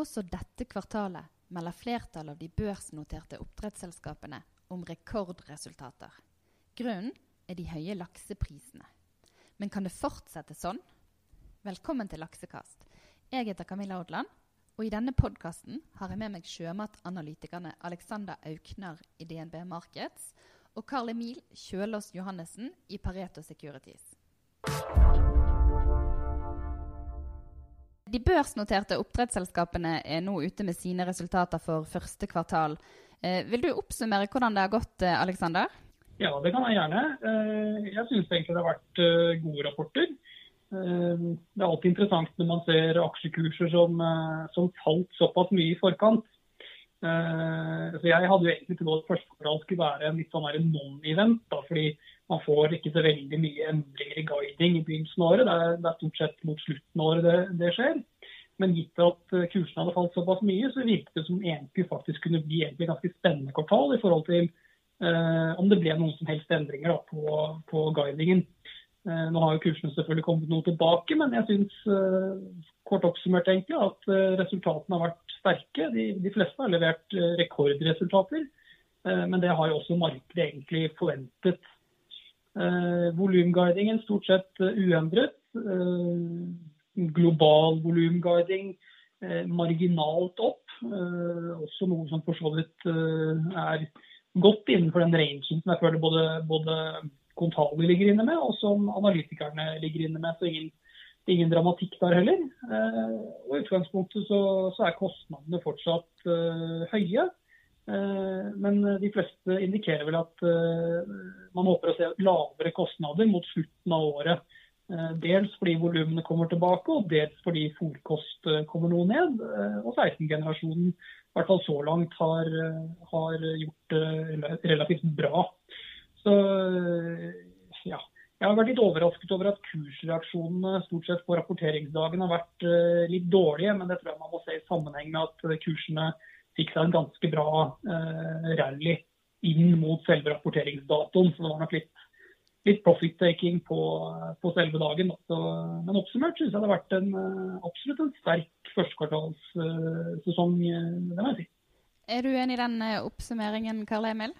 Også dette kvartalet melder flertallet av de børsnoterte oppdrettsselskapene om rekordresultater. Grunnen er de høye lakseprisene. Men kan det fortsette sånn? Velkommen til Laksekast. Jeg heter Camilla Odland, og i denne podkasten har jeg med meg sjømatanalytikerne Alexander Aukner i DNB Markets og Carl Emil Kjølås Johannessen i Pareto Securities. De børsnoterte oppdrettsselskapene er nå ute med sine resultater for første kvartal. Eh, vil du oppsummere hvordan det har gått, Aleksander? Alexander? Ja, det kan jeg gjerne. Eh, jeg syns egentlig det har vært gode rapporter. Det er alltid interessant når man ser aksjekurser som, som falt såpass mye i forkant. Så jeg hadde jo egentlig trodd at første kvartal skulle være en litt sånn non-event. fordi man får ikke så veldig mye endringer i guiding i begynnelsen av året. Det er, det er stort sett mot slutten av året det, det, skjer. Men gitt at eh, kursene hadde falt såpass mye, så virket det som egentlig faktisk kunne bli et ganske spennende kvartal i forhold til eh, om det ble noen som helst endringer da, på, på, guidingen. Eh, nå har jo kursene selvfølgelig kommet noe tilbake, men jeg syns eh, kort oppsummert egentlig at eh, resultatene har vært sterke. De, de fleste har levert eh, rekordresultater. Men det har jo også markedet egentlig forventet. Eh, volumguidingen stort sett eh, uendret. Eh, global volumguiding eh, marginalt opp. Også noe som for så vidt er godt innenfor den rangen som jeg føler både, både Kontali ligger inne med, og som analytikerne ligger inne med. Så ingen, ingen dramatikk der heller. og I utgangspunktet så, så er kostnadene fortsatt høye. Eh, men de fleste indikerer vel at eh, man håper å se lavere kostnader mot slutten av året. Eh, dels fordi volumene kommer tilbake, og dels fordi fòrkost kommer noe ned. Og 16-generasjonen i hvert fall så langt har, har gjort det relativt bra. Så ja. Jeg har vært litt overrasket over at kursreaksjonene stort sett på rapporteringsdagen har vært litt dårlige, men det tror jeg man må se i sammenheng med at kursene fikk seg en ganske bra eh, rally inn mot selve rapporteringsdatoen. Så det var nok litt, litt profit-taking på, på, selve dagen. Så, men oppsummert syns jeg det har vært en, eh, absolutt en sterk førstekvartalssesong, eh, det må jeg si. Er du enig i den eh, oppsummeringen, Karl Emil?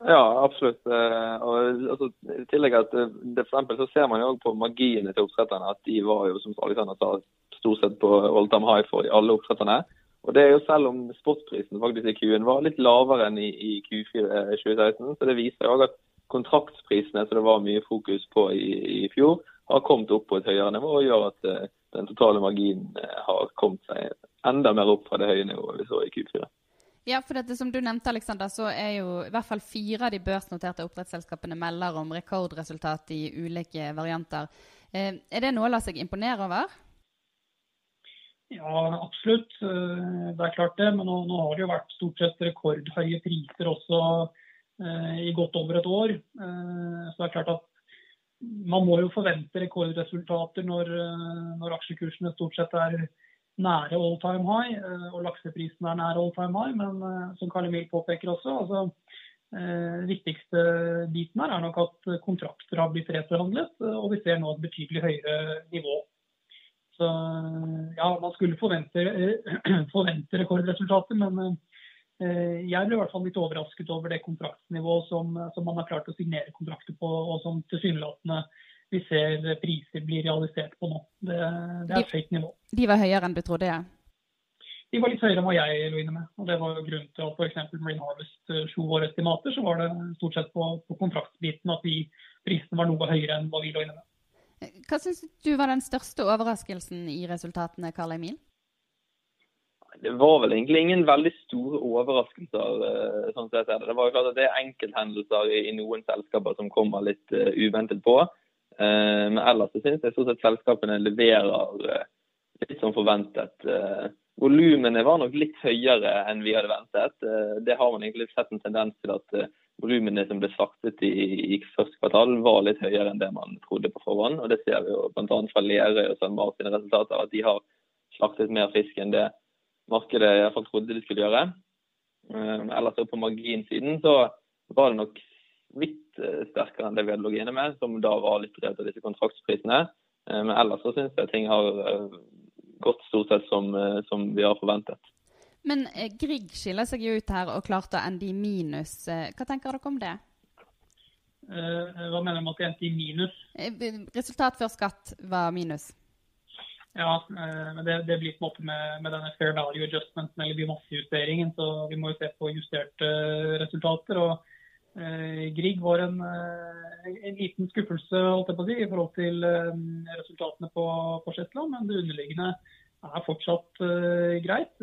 Ja, absolutt. Og, altså, I tillegg at det, for eksempel, så ser man jo på marginene til oppdretterne at de var jo, som Alexander sa, stort sett på all time high for alle oppdretterne. Og det er jo Selv om sportsprisen faktisk i Q1 var litt lavere enn i, i Q4 2016, så det viser jo at kontraktsprisene som det var mye fokus på i, i fjor, har kommet opp på et høyere nivå og gjør at uh, den totale marginen uh, har kommet seg enda mer opp fra det høye nivået vi så i Q4. Ja, for dette som du nevnte, Alexander, så er jo i hvert fall fire av de børsnoterte oppdrettsselskapene melder om rekordresultat i ulike varianter. Eh, er det noe å la seg imponere over? Ja, absolutt. Eh, det er klart det. Men nå, nå har det jo vært stort sett rekordhøye priser også eh, i godt over et år. Eh, så det er klart at man må jo forvente rekordresultater når, når aksjekursene stort sett er nære all time high, og lakseprisen er nære all time high. Men som Karl Emil påpeker også, altså, viktigste biten her er nok at kontrakter har blitt reforhandlet, og vi ser nå et betydelig høyere nivå så ja, man skulle forvente, forvente rekordresultater, men eh, jeg ble i hvert fall litt overrasket over det kontraktsnivået som, som man har klart å signere kontrakter på, og som tilsynelatende vi ser priser blir realisert på nå. Det, det er et høyt nivå. De var høyere enn du trodde? ja? De var litt høyere enn hva jeg lå inne med. og Det var jo grunnen til at f.eks. Marine Harvest eh, slo våre estimater. Så var det stort sett på, på kontraktsbiten at de prisene var noe høyere enn hva vi lå inne med. Hva syns du var den største overraskelsen i resultatene, Karl Emil? Det var vel egentlig ingen veldig store overraskelser. sånn som jeg ser Det var jo klart at det er enkelthendelser i noen selskaper som kommer litt uh, uventet på. Uh, men ellers syns jeg stort sett selskapene leverer litt som forventet. Volumene var nok litt høyere enn vi hadde ventet. Det har man egentlig sett en tendens til at volumene som ble slaktet i, i, første kvartal, var litt høyere enn det man trodde på forhånd. og Det ser vi jo bl.a. fra Lerøy og SalMar sine resultater, at de har slaktet mer fisk enn det markedet i hvert fall trodde de skulle gjøre. Um, ellers på marginsiden så var det nok vidt uh, sterkere enn det vi hadde ligget inne med, som da var litt drevet av disse kontraktsprisene. Men ellers så syns jeg ting har uh, gått stort sett som, som vi har forventet. Men Grieg skiller seg jo ut her og klarte å ende i minus. Hva tenker dere om det? Hva mener du med at det endte i minus? Resultat før skatt var minus. Ja, eh, men det, det, blir på en måte med, med, denne fair value adjustmenten eller biomassejusteringen. Så vi må jo se på justerte resultater. og eh, Grieg var en, eh, en, liten skuffelse si, i forhold til eh, resultatene på, på Shetland. Men det underliggende er fortsatt eh.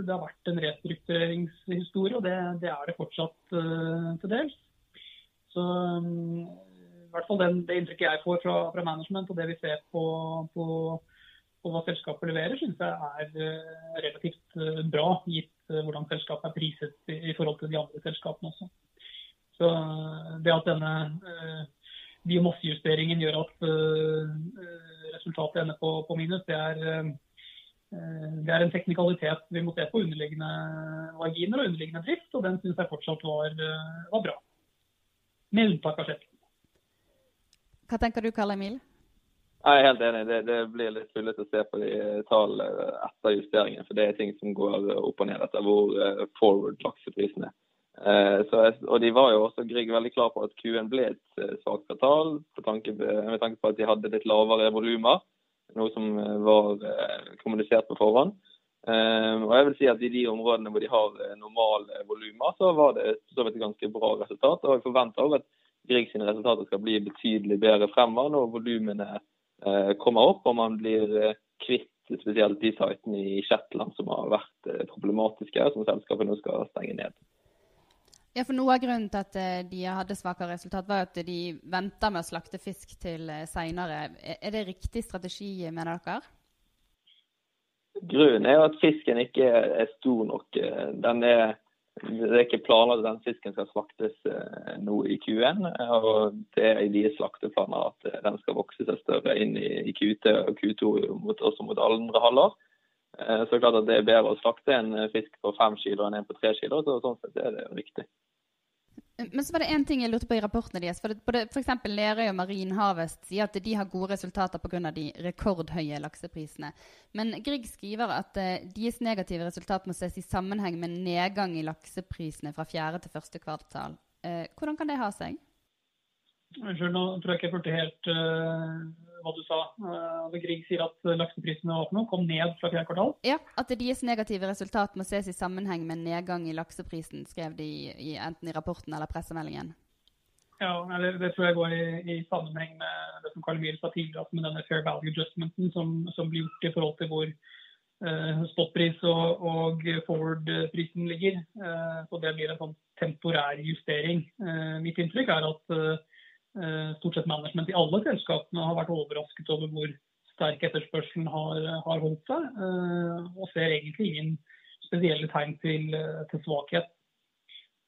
Det har vært en restruktureringshistorie, og det, det er det fortsatt uh, til dels. Så i hvert fall den, det inntrykket jeg får fra, fra management og det vi ser på, på på hva selskapet leverer, synes jeg er uh, relativt uh, bra, gitt hvordan selskapet er priset i forhold til de andre selskapene også. Så Det at denne biomassejusteringen gjør at resultatet ender på, på minus, det er, det er, en teknikalitet vi må se på underliggende marginer og underliggende drift, og den syns jeg fortsatt var, var, bra. Med unntak av Skjetten. Hva tenker du, Karl Emil? Jeg er helt enig. Det, det blir litt tullete å se på de tallene etter justeringen. For det er ting som går opp og ned etter hvor eh, forward lakseprisen er. Eh, så, og de var jo også Grieg veldig klar på at Q1 ble et eh, svakt kvartal med tanke på at de hadde litt lavere volumer. Noe som var kommunisert på forhånd. Og jeg vil si at I de områdene hvor de har normale volumer, så var det så et ganske bra resultat. og Jeg forventer at Grieg sine resultater skal bli betydelig bedre fremover når volumene Eh, kommer opp, og man blir eh, kvitt spesielt de sitene i Shetland som har vært eh, problematiske, og som selskapet nå skal stenge ned. Ja, for Noe av grunnen til at de hadde svakere resultat, var at de venta med å slakte fisk til seinere. Er det riktig strategi, mener dere? Grunnen er at fisken ikke er stor nok. Den er det er ikke planlagt at den fisken skal slaktes eh, nå i Q1. og Det er i deres slakteplaner at eh, den skal vokse seg større inn i Q2 og Q2 mot, også mot andre halvår. Eh, så det er klart at det er bedre å slakte en fisk på fem kilo enn en på tre kilo. så Sånn sett er det riktig. Men så var det én ting jeg lurte på i rapportene deres. For både f.eks. Lerøy og Marin Harvest sier at de har gode resultater pga. de rekordhøye lakseprisene. Men Grieg skriver at uh, deres negative resultat må ses i sammenheng med nedgang i lakseprisene fra fjerde til første kvartal. Uh, hvordan kan det ha seg? Unnskyld, nå tror jeg ikke jeg fulgte helt uh, hva du sa. Uh, Grieg sier at lakseprisene var opp nå, kom ned fra fjerde kvartal? Ja, at deres negative resultat må ses i sammenheng med nedgang i lakseprisen, skrev de i, enten i rapporten eller pressemeldingen. Ja, eller det tror jeg går i, i sammenheng med det som Karl Emil sa tidligere, med denne fair value adjustmenten som, som blir gjort i forhold til hvor uh, spotpris og, og forward-prisen ligger. Uh, så det blir en sånn temporær justering. Uh, mitt inntrykk er at Eh, stort sett management i alle selskapene har vært overrasket over hvor sterk etterspørselen har, har holdt seg, eh, og ser egentlig ingen spesielle tegn til, eh, til svakhet.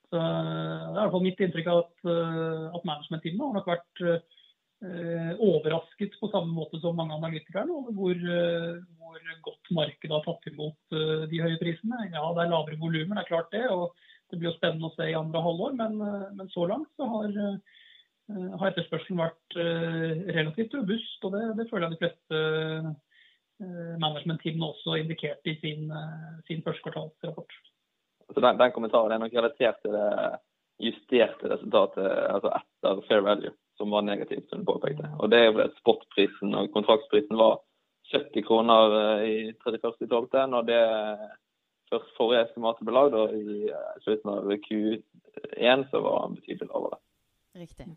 Så det er i hvert fall mitt inntrykk at, at management-teamet har nok vært eh, overrasket på samme måte som mange analytikere over hvor, hvor, godt markedet har tatt imot de høye prisene. Ja, det er lavere volumer, det er klart det. og Det blir jo spennende å se i andre halvår, men, men så langt så har Eh, har etterspørselen vært eh, relativt robust. og Det, det føler jeg de fleste eh, management-teamene også indikerte i sin, sin førstekvartalsrapport. Så den, den, kommentaren er nok relatert til det justerte resultatet altså etter fair value, som var negativt, som du påpekte. Og Det er jo at spotprisen og kontraktsprisen var 70 kroner i 31.12., når det først forrige estimatet ble lagd, og i slutten av Q1 så var den betydelig lavere. Riktig.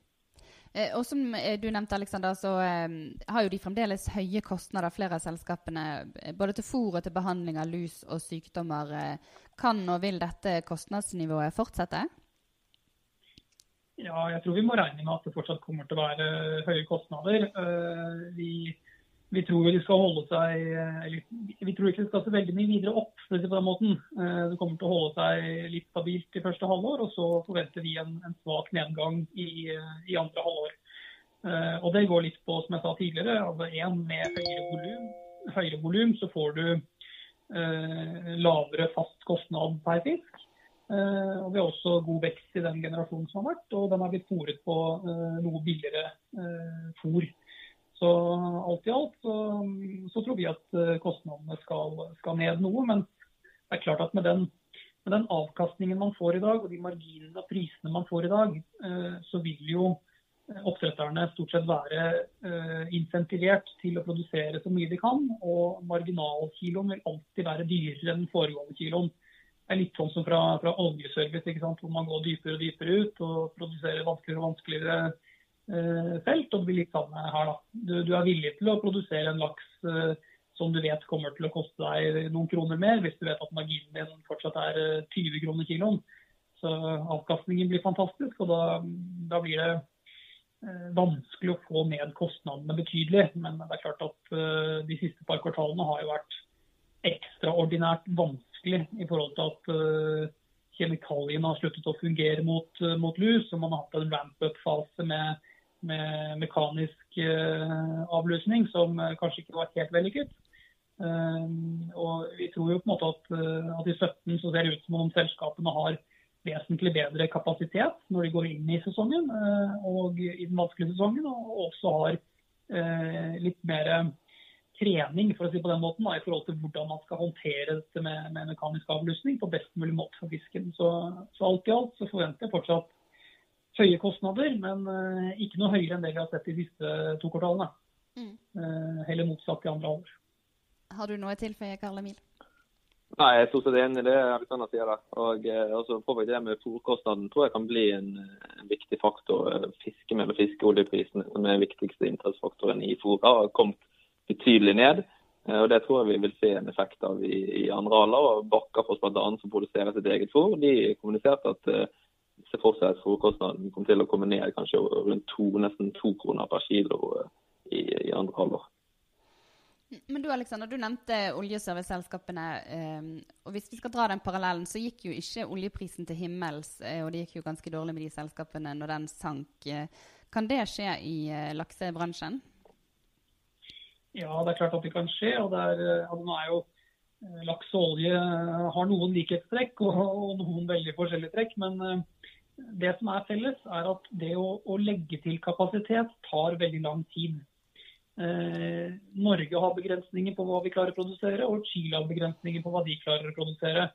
Eh, og som eh, du nevnte, Alexander, så eh, har jo de fremdeles høye kostnader, flere av selskapene. Både til fôr og til behandling av lus og sykdommer. Kan og vil dette kostnadsnivået fortsette? Ja, jeg tror vi må regne med at det fortsatt kommer til å være høye kostnader. Vi vi tror de skal holde seg eller, Vi tror ikke det skal se veldig mye videre opp. på den måten. Eh, det kommer til å holde seg litt stabilt i første halvår, og så forventer vi en, en svak nedgang i, i, andre halvår. Eh, og Det går litt på, som jeg sa tidligere, altså en med høyere volum så får du eh, lavere fast kostnad per fisk. Eh, og Vi har også god vekst i den generasjonen som har vært, og den har blitt fòret på eh, noe billigere eh, fôr. Så alt i alt så, så tror vi at kostnadene skal, skal, ned noe. Men det er klart at med den, med den, avkastningen man får i dag, og de marginene og prisene man får i dag, så vil jo oppdretterne stort sett være insentivert til å produsere så mye de kan. Og marginalkiloen vil alltid være dyrere enn den foregående kiloen Det er litt sånn som fra, fra oljeservice, hvor man går dypere og dypere ut og produserer vanskeligere og vanskeligere eh, felt. og Det blir litt samme her. da. Du, du, er villig til å produsere en laks eh, som du vet kommer til å koste deg noen kroner mer, hvis du vet at marginen din fortsatt er 20 eh, kroner kiloen. Så avkastningen blir fantastisk, og da, da blir det eh, vanskelig å få ned kostnadene betydelig. Men det er klart at eh, de siste par kvartalene har jo vært ekstraordinært vanskelig i forhold til at kjemikaliene har sluttet å fungere mot, mot lus. Og man har hatt en ramp-up-fase med, med, mekanisk avløsning avlusning som kanskje ikke var helt vellykket. og Vi tror jo på en måte at, at i 17 så ser det ut som om selskapene har vesentlig bedre kapasitet når de går inn i sesongen og i den vanskelige sesongen, og også har litt mer trening for å si på den måten, da, i forhold til hvordan man skal håndtere dette med, med mekanisk avlusning på best mulig måte for fisken. Så, så, alt i alt så forventer jeg fortsatt høye kostnader, men uh, ikke noe høyere enn det vi har sett de siste to kvartalene. Mm. Uh, heller motsatt i andre år. Har du noe å tilføye, Karl Emil? Nei, jeg er stort sett enig i det Alexander sier. der. Og eh, også påvirker det med Fôrkostnaden tror jeg kan bli en, en viktig faktor. Fiske mellom fiskeoljeprisene som er den viktigste inntaksfaktoren i fôret, har kommet betydelig ned. Eh, og Det tror jeg vi vil se en effekt av i, i andre alder. og Bakkafoss bl.a. som produserer sitt eget fôr, de kommuniserte at uh, ser for seg at fôrkostnaden kom til å komme ned kanskje rundt to, nesten to kroner per kilo uh, i, i, andre halvår. Men du Alexander, du nevnte oljeserviceselskapene. Um, og Hvis vi skal dra den parallellen, så gikk jo ikke oljeprisen til himmels. Og det gikk jo ganske dårlig med de selskapene når den sank. Kan det skje i laksebransjen? Ja, det er klart at det kan skje. og det er, altså, nå er jo eh, Laks og olje eh, har noen likhetstrekk og, og, noen veldig forskjellige trekk. Men det som er felles, er at det å, å legge til kapasitet tar veldig lang tid. Eh, Norge har begrensninger på hva vi klarer å produsere, og Chile har begrensninger på hva de klarer å produsere.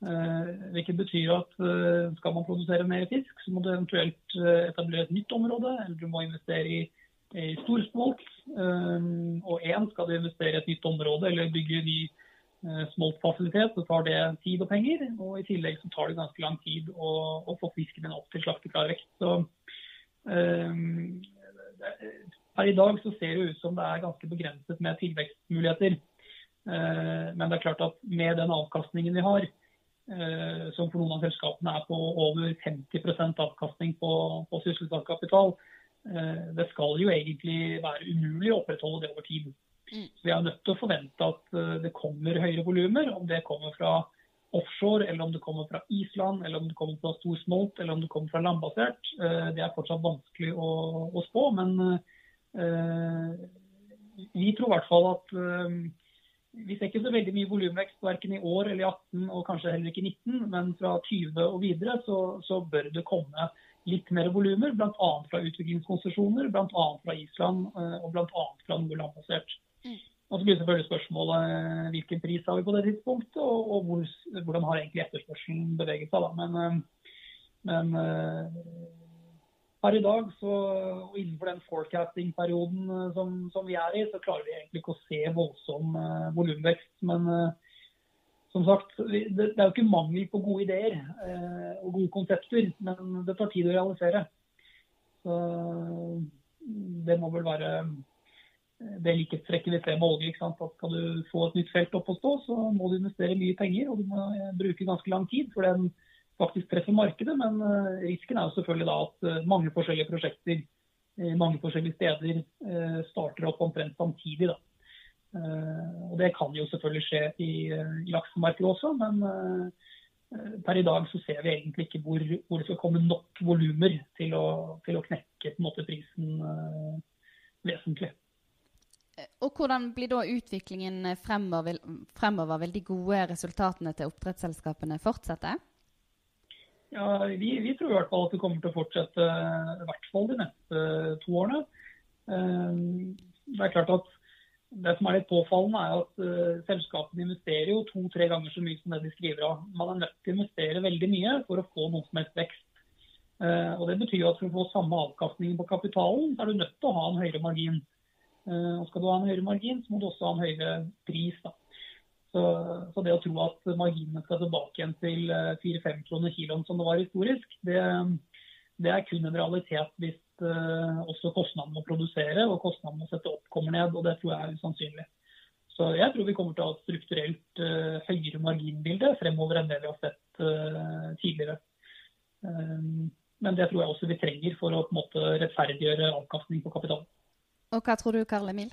Eh, hvilket betyr at eh, skal man produsere mer fisk, så må du eventuelt etablere et nytt område, eller du må investere i i storsmolt. Um, og én skal du investere i et nytt område eller bygge ny uh, smoltfasilitet, så tar det tid og penger. Og i tillegg så tar det ganske lang tid å, å få fisken din opp til slakteklar vekt. Så um, i dag så ser det ut som det er ganske begrenset med tilvekstmuligheter. Uh, men det er klart at med den avkastningen vi har, uh, som for noen av selskapene er på over 50 avkastning på, på sysselsatt kapital, uh, det skal jo egentlig være umulig å opprettholde det over tid. Vi er nødt til å forvente at eh, det kommer høyere volumer. Om det kommer fra offshore, eller om det kommer fra Island, eller om det kommer fra storsmolt, eller om det kommer fra landbasert. Eh, det er fortsatt vanskelig å, å spå. Men uh, vi tror i hvert fall at uh, vi ser ikke så veldig mye volumvekst verken i år eller i 18 og kanskje heller ikke i 19, men fra 20 og videre så, så bør det komme litt mer volumer, bl.a. fra utviklingskonsesjoner, bl.a. fra Island og bl.a. fra noe landbasert. Og så blir selvfølgelig spørsmålet eh, hvilken pris har vi på det tidspunktet, og, og hvor, hvordan har egentlig etterspørselen beveget seg. Da. Men, eh, men per i dag, så, og innenfor den forecasting-perioden som, som, vi er i, så klarer vi egentlig ikke å se voldsom volumvekst. Men som sagt, det, er jo ikke mangel på gode ideer uh, og gode konsepter, men det tar tid å realisere. Så det må vel være det likhetstrekket vi ser med olje. ikke sant? At Skal du få et nytt felt opp å stå, så må du investere mye penger og du må eh, bruke ganske lang tid for den faktisk treffer markedet. Men eh, risken er jo selvfølgelig da at eh, mange forskjellige prosjekter mange forskjellige steder starter opp omtrent samtidig. da. Og Det kan jo selvfølgelig skje i, i laksemarkedet også, men per i dag så ser vi egentlig ikke hvor, hvor det skal komme nok volumer til, til, å knekke måte, prisen vesentlig. Og Hvordan blir da utviklingen fremover? fremover? Vil de gode resultatene til oppdrettsselskapene fortsette? Ja, vi, vi, tror i hvert fall at det kommer til å fortsette i hvert fall de neste to årene. det er klart at det som er litt påfallende, er at selskapene investerer jo to-tre ganger så mye som det de skriver av. Man er nødt til å investere veldig mye for å få noe som helst vekst. Og Det betyr at for å få samme avkastning på kapitalen, så er du nødt til å ha en høyere margin. Uh, og Skal du ha en høyere margin, så må du også ha en høyere pris. da. Så, så det å tro at marginene skal tilbake igjen til 4-5 kroner kiloen som det var historisk, det, det er kun en realitet hvis uh, også kostnaden å produsere og kostnaden å sette opp kommer ned. og Det tror jeg er usannsynlig. Så jeg tror vi kommer til å ha et strukturelt uh, høyere marginbilde fremover enn det vi har sett uh, tidligere. Um, men det tror jeg også vi trenger for å på en måte rettferdiggjøre avkastning på kapital. Og Hva tror du, Karl Emil?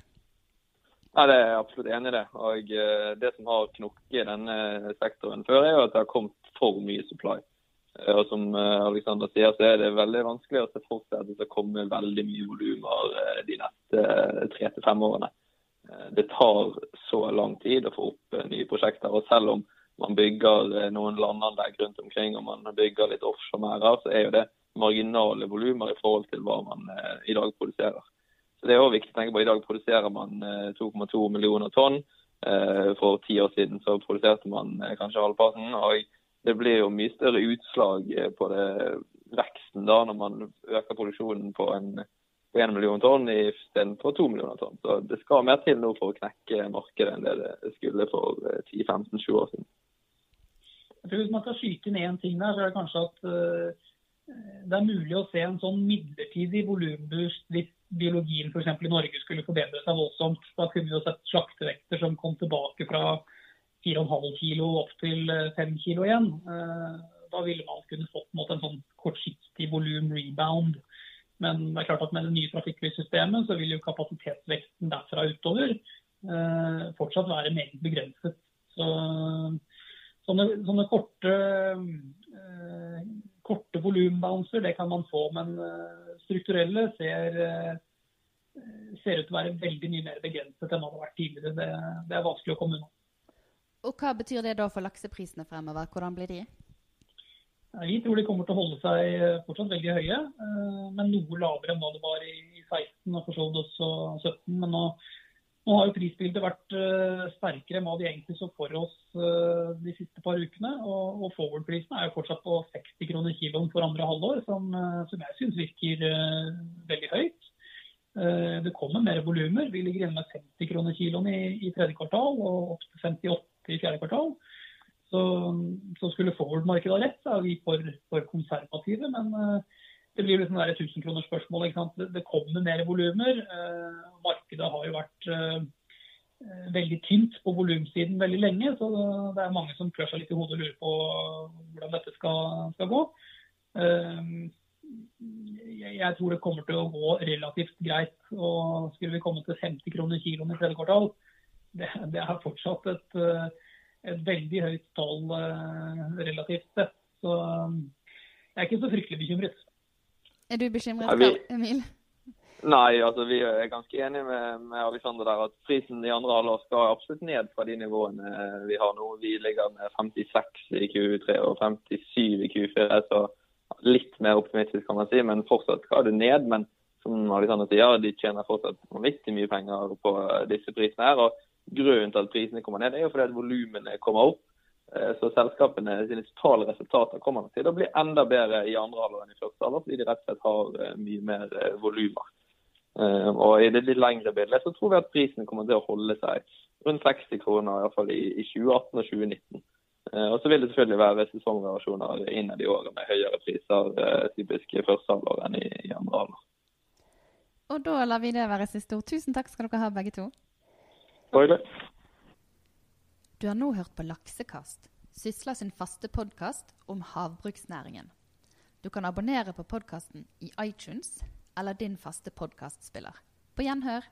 Ja, det er jeg absolutt enig i det. Og Det som har knukket i denne sektoren før, er jo at det har kommet for mye supply. Eh, og som eh, Alexander sier, så er det veldig vanskelig å se for seg at det skal komme veldig mye volumer eh, de neste tre til fem årene. Det tar så lang tid å få opp nye prosjekter. og Selv om man bygger noen landanlegg rundt omkring og man bygger litt offshoremerder, så er jo det marginale volumer i forhold til hva man i dag produserer. Så Det er også viktig å tenke på. I dag produserer man 2,2 millioner tonn. For ti år siden så produserte man kanskje halvparten. og det blir jo mye større utslag eh, på det, veksten da når man øker produksjonen på en på 1 million tonn istedenfor 2 millioner tonn. Så det skal mer til nå for å knekke markedet enn det det skulle for 10-15-20 eh, år siden. Jeg tror Hvis man skal skyte inn én ting der, så er det kanskje at det er mulig å se en sånn midlertidig volumboost hvis biologien f.eks. i Norge skulle forbedre seg voldsomt. Da kunne vi jo sett slaktevekter som kom tilbake fra 4,5 kilo opp til 5 eh, kilo igjen. Eh, da ville man kunne fått en, en sånn kortsiktig volum-rebound. Men det er klart at med det nye trafikklyssystemet så vil jo kapasitetsveksten derfra utover eh, fortsatt være meget begrenset. Så, sånne, sånne korte, korte volumbouncer det kan man få, men eh, strukturelle ser, ser ut til å være veldig mye mer begrenset enn det har vært tidligere. Det, det er vanskelig å komme unna. Og Hva betyr det da for lakseprisene fremover? Hvordan blir de? Vi tror de kommer til å holde seg eh, fortsatt veldig høye, eh, men noe lavere enn hva det var i 16 og for så vidt også 17. Men nå, nå, har jo prisbildet vært eh, sterkere enn hva de egentlig så for oss de siste par ukene. Og, og forward-prisene er jo fortsatt på 60 kroner kiloen for andre halvår, som, som jeg syns virker veldig høyt. Det kommer mer volumer. Vi ligger inne med 50 kroner kiloen i, i tredje kvartal og opp til 58 i fjerde kvartal. Så, så skulle forward-markedet ha rett, så er vi for, for konservative. Men det blir liksom et 1000-kronersspørsmål. Det, kommer mer volumer. Uh, markedet har jo vært uh, veldig tynt på volumsiden veldig lenge, så det er mange som klør seg litt i hodet og lurer på hvordan dette skal, skal gå. Jeg tror det kommer til å gå relativt greit. og Skulle vi komme til 50 kroner kiloen i tredje kvartal, det, det er fortsatt et, eh, et, veldig høyt tall eh, relativt sett. Så jeg er ikke så fryktelig bekymret. Er du bekymret, ja, vi... Emil? Nei, altså vi er ganske enige med, med Alexander der at prisen i andre halvår skal absolutt ned fra de nivåene vi har nå. Vi ligger med 56 i Q3 og 57 i Q4, så litt mer optimistisk kan man si. Men fortsatt skal det ned. Men som Alexander sier, de tjener fortsatt vanvittig mye penger på disse prisene her. og Grunnen til at prisene kommer ned, er jo fordi at volumene kommer opp. Eh, så selskapene sine totale resultater kommer til å bli enda bedre i andre halvår enn i første halvår, fordi de rett og slett har eh, mye mer eh, volumer. Og I det litt lengre bildet så tror vi at prisen kommer til å holde seg rundt 60 kroner i, hvert fall i 2018 og 2019. Og Så vil det selvfølgelig være sesongvariasjoner innad i året med høyere priser typisk i første halvår enn i, i andre halvår. Og da lar vi det være siste ord. Tusen takk skal dere ha, begge to. Bare Du har nå hørt på Laksekast, Sysla sin faste podkast om havbruksnæringen. Du kan abonnere på podkasten i iTunes eller din faste podkastspiller. På gjenhør.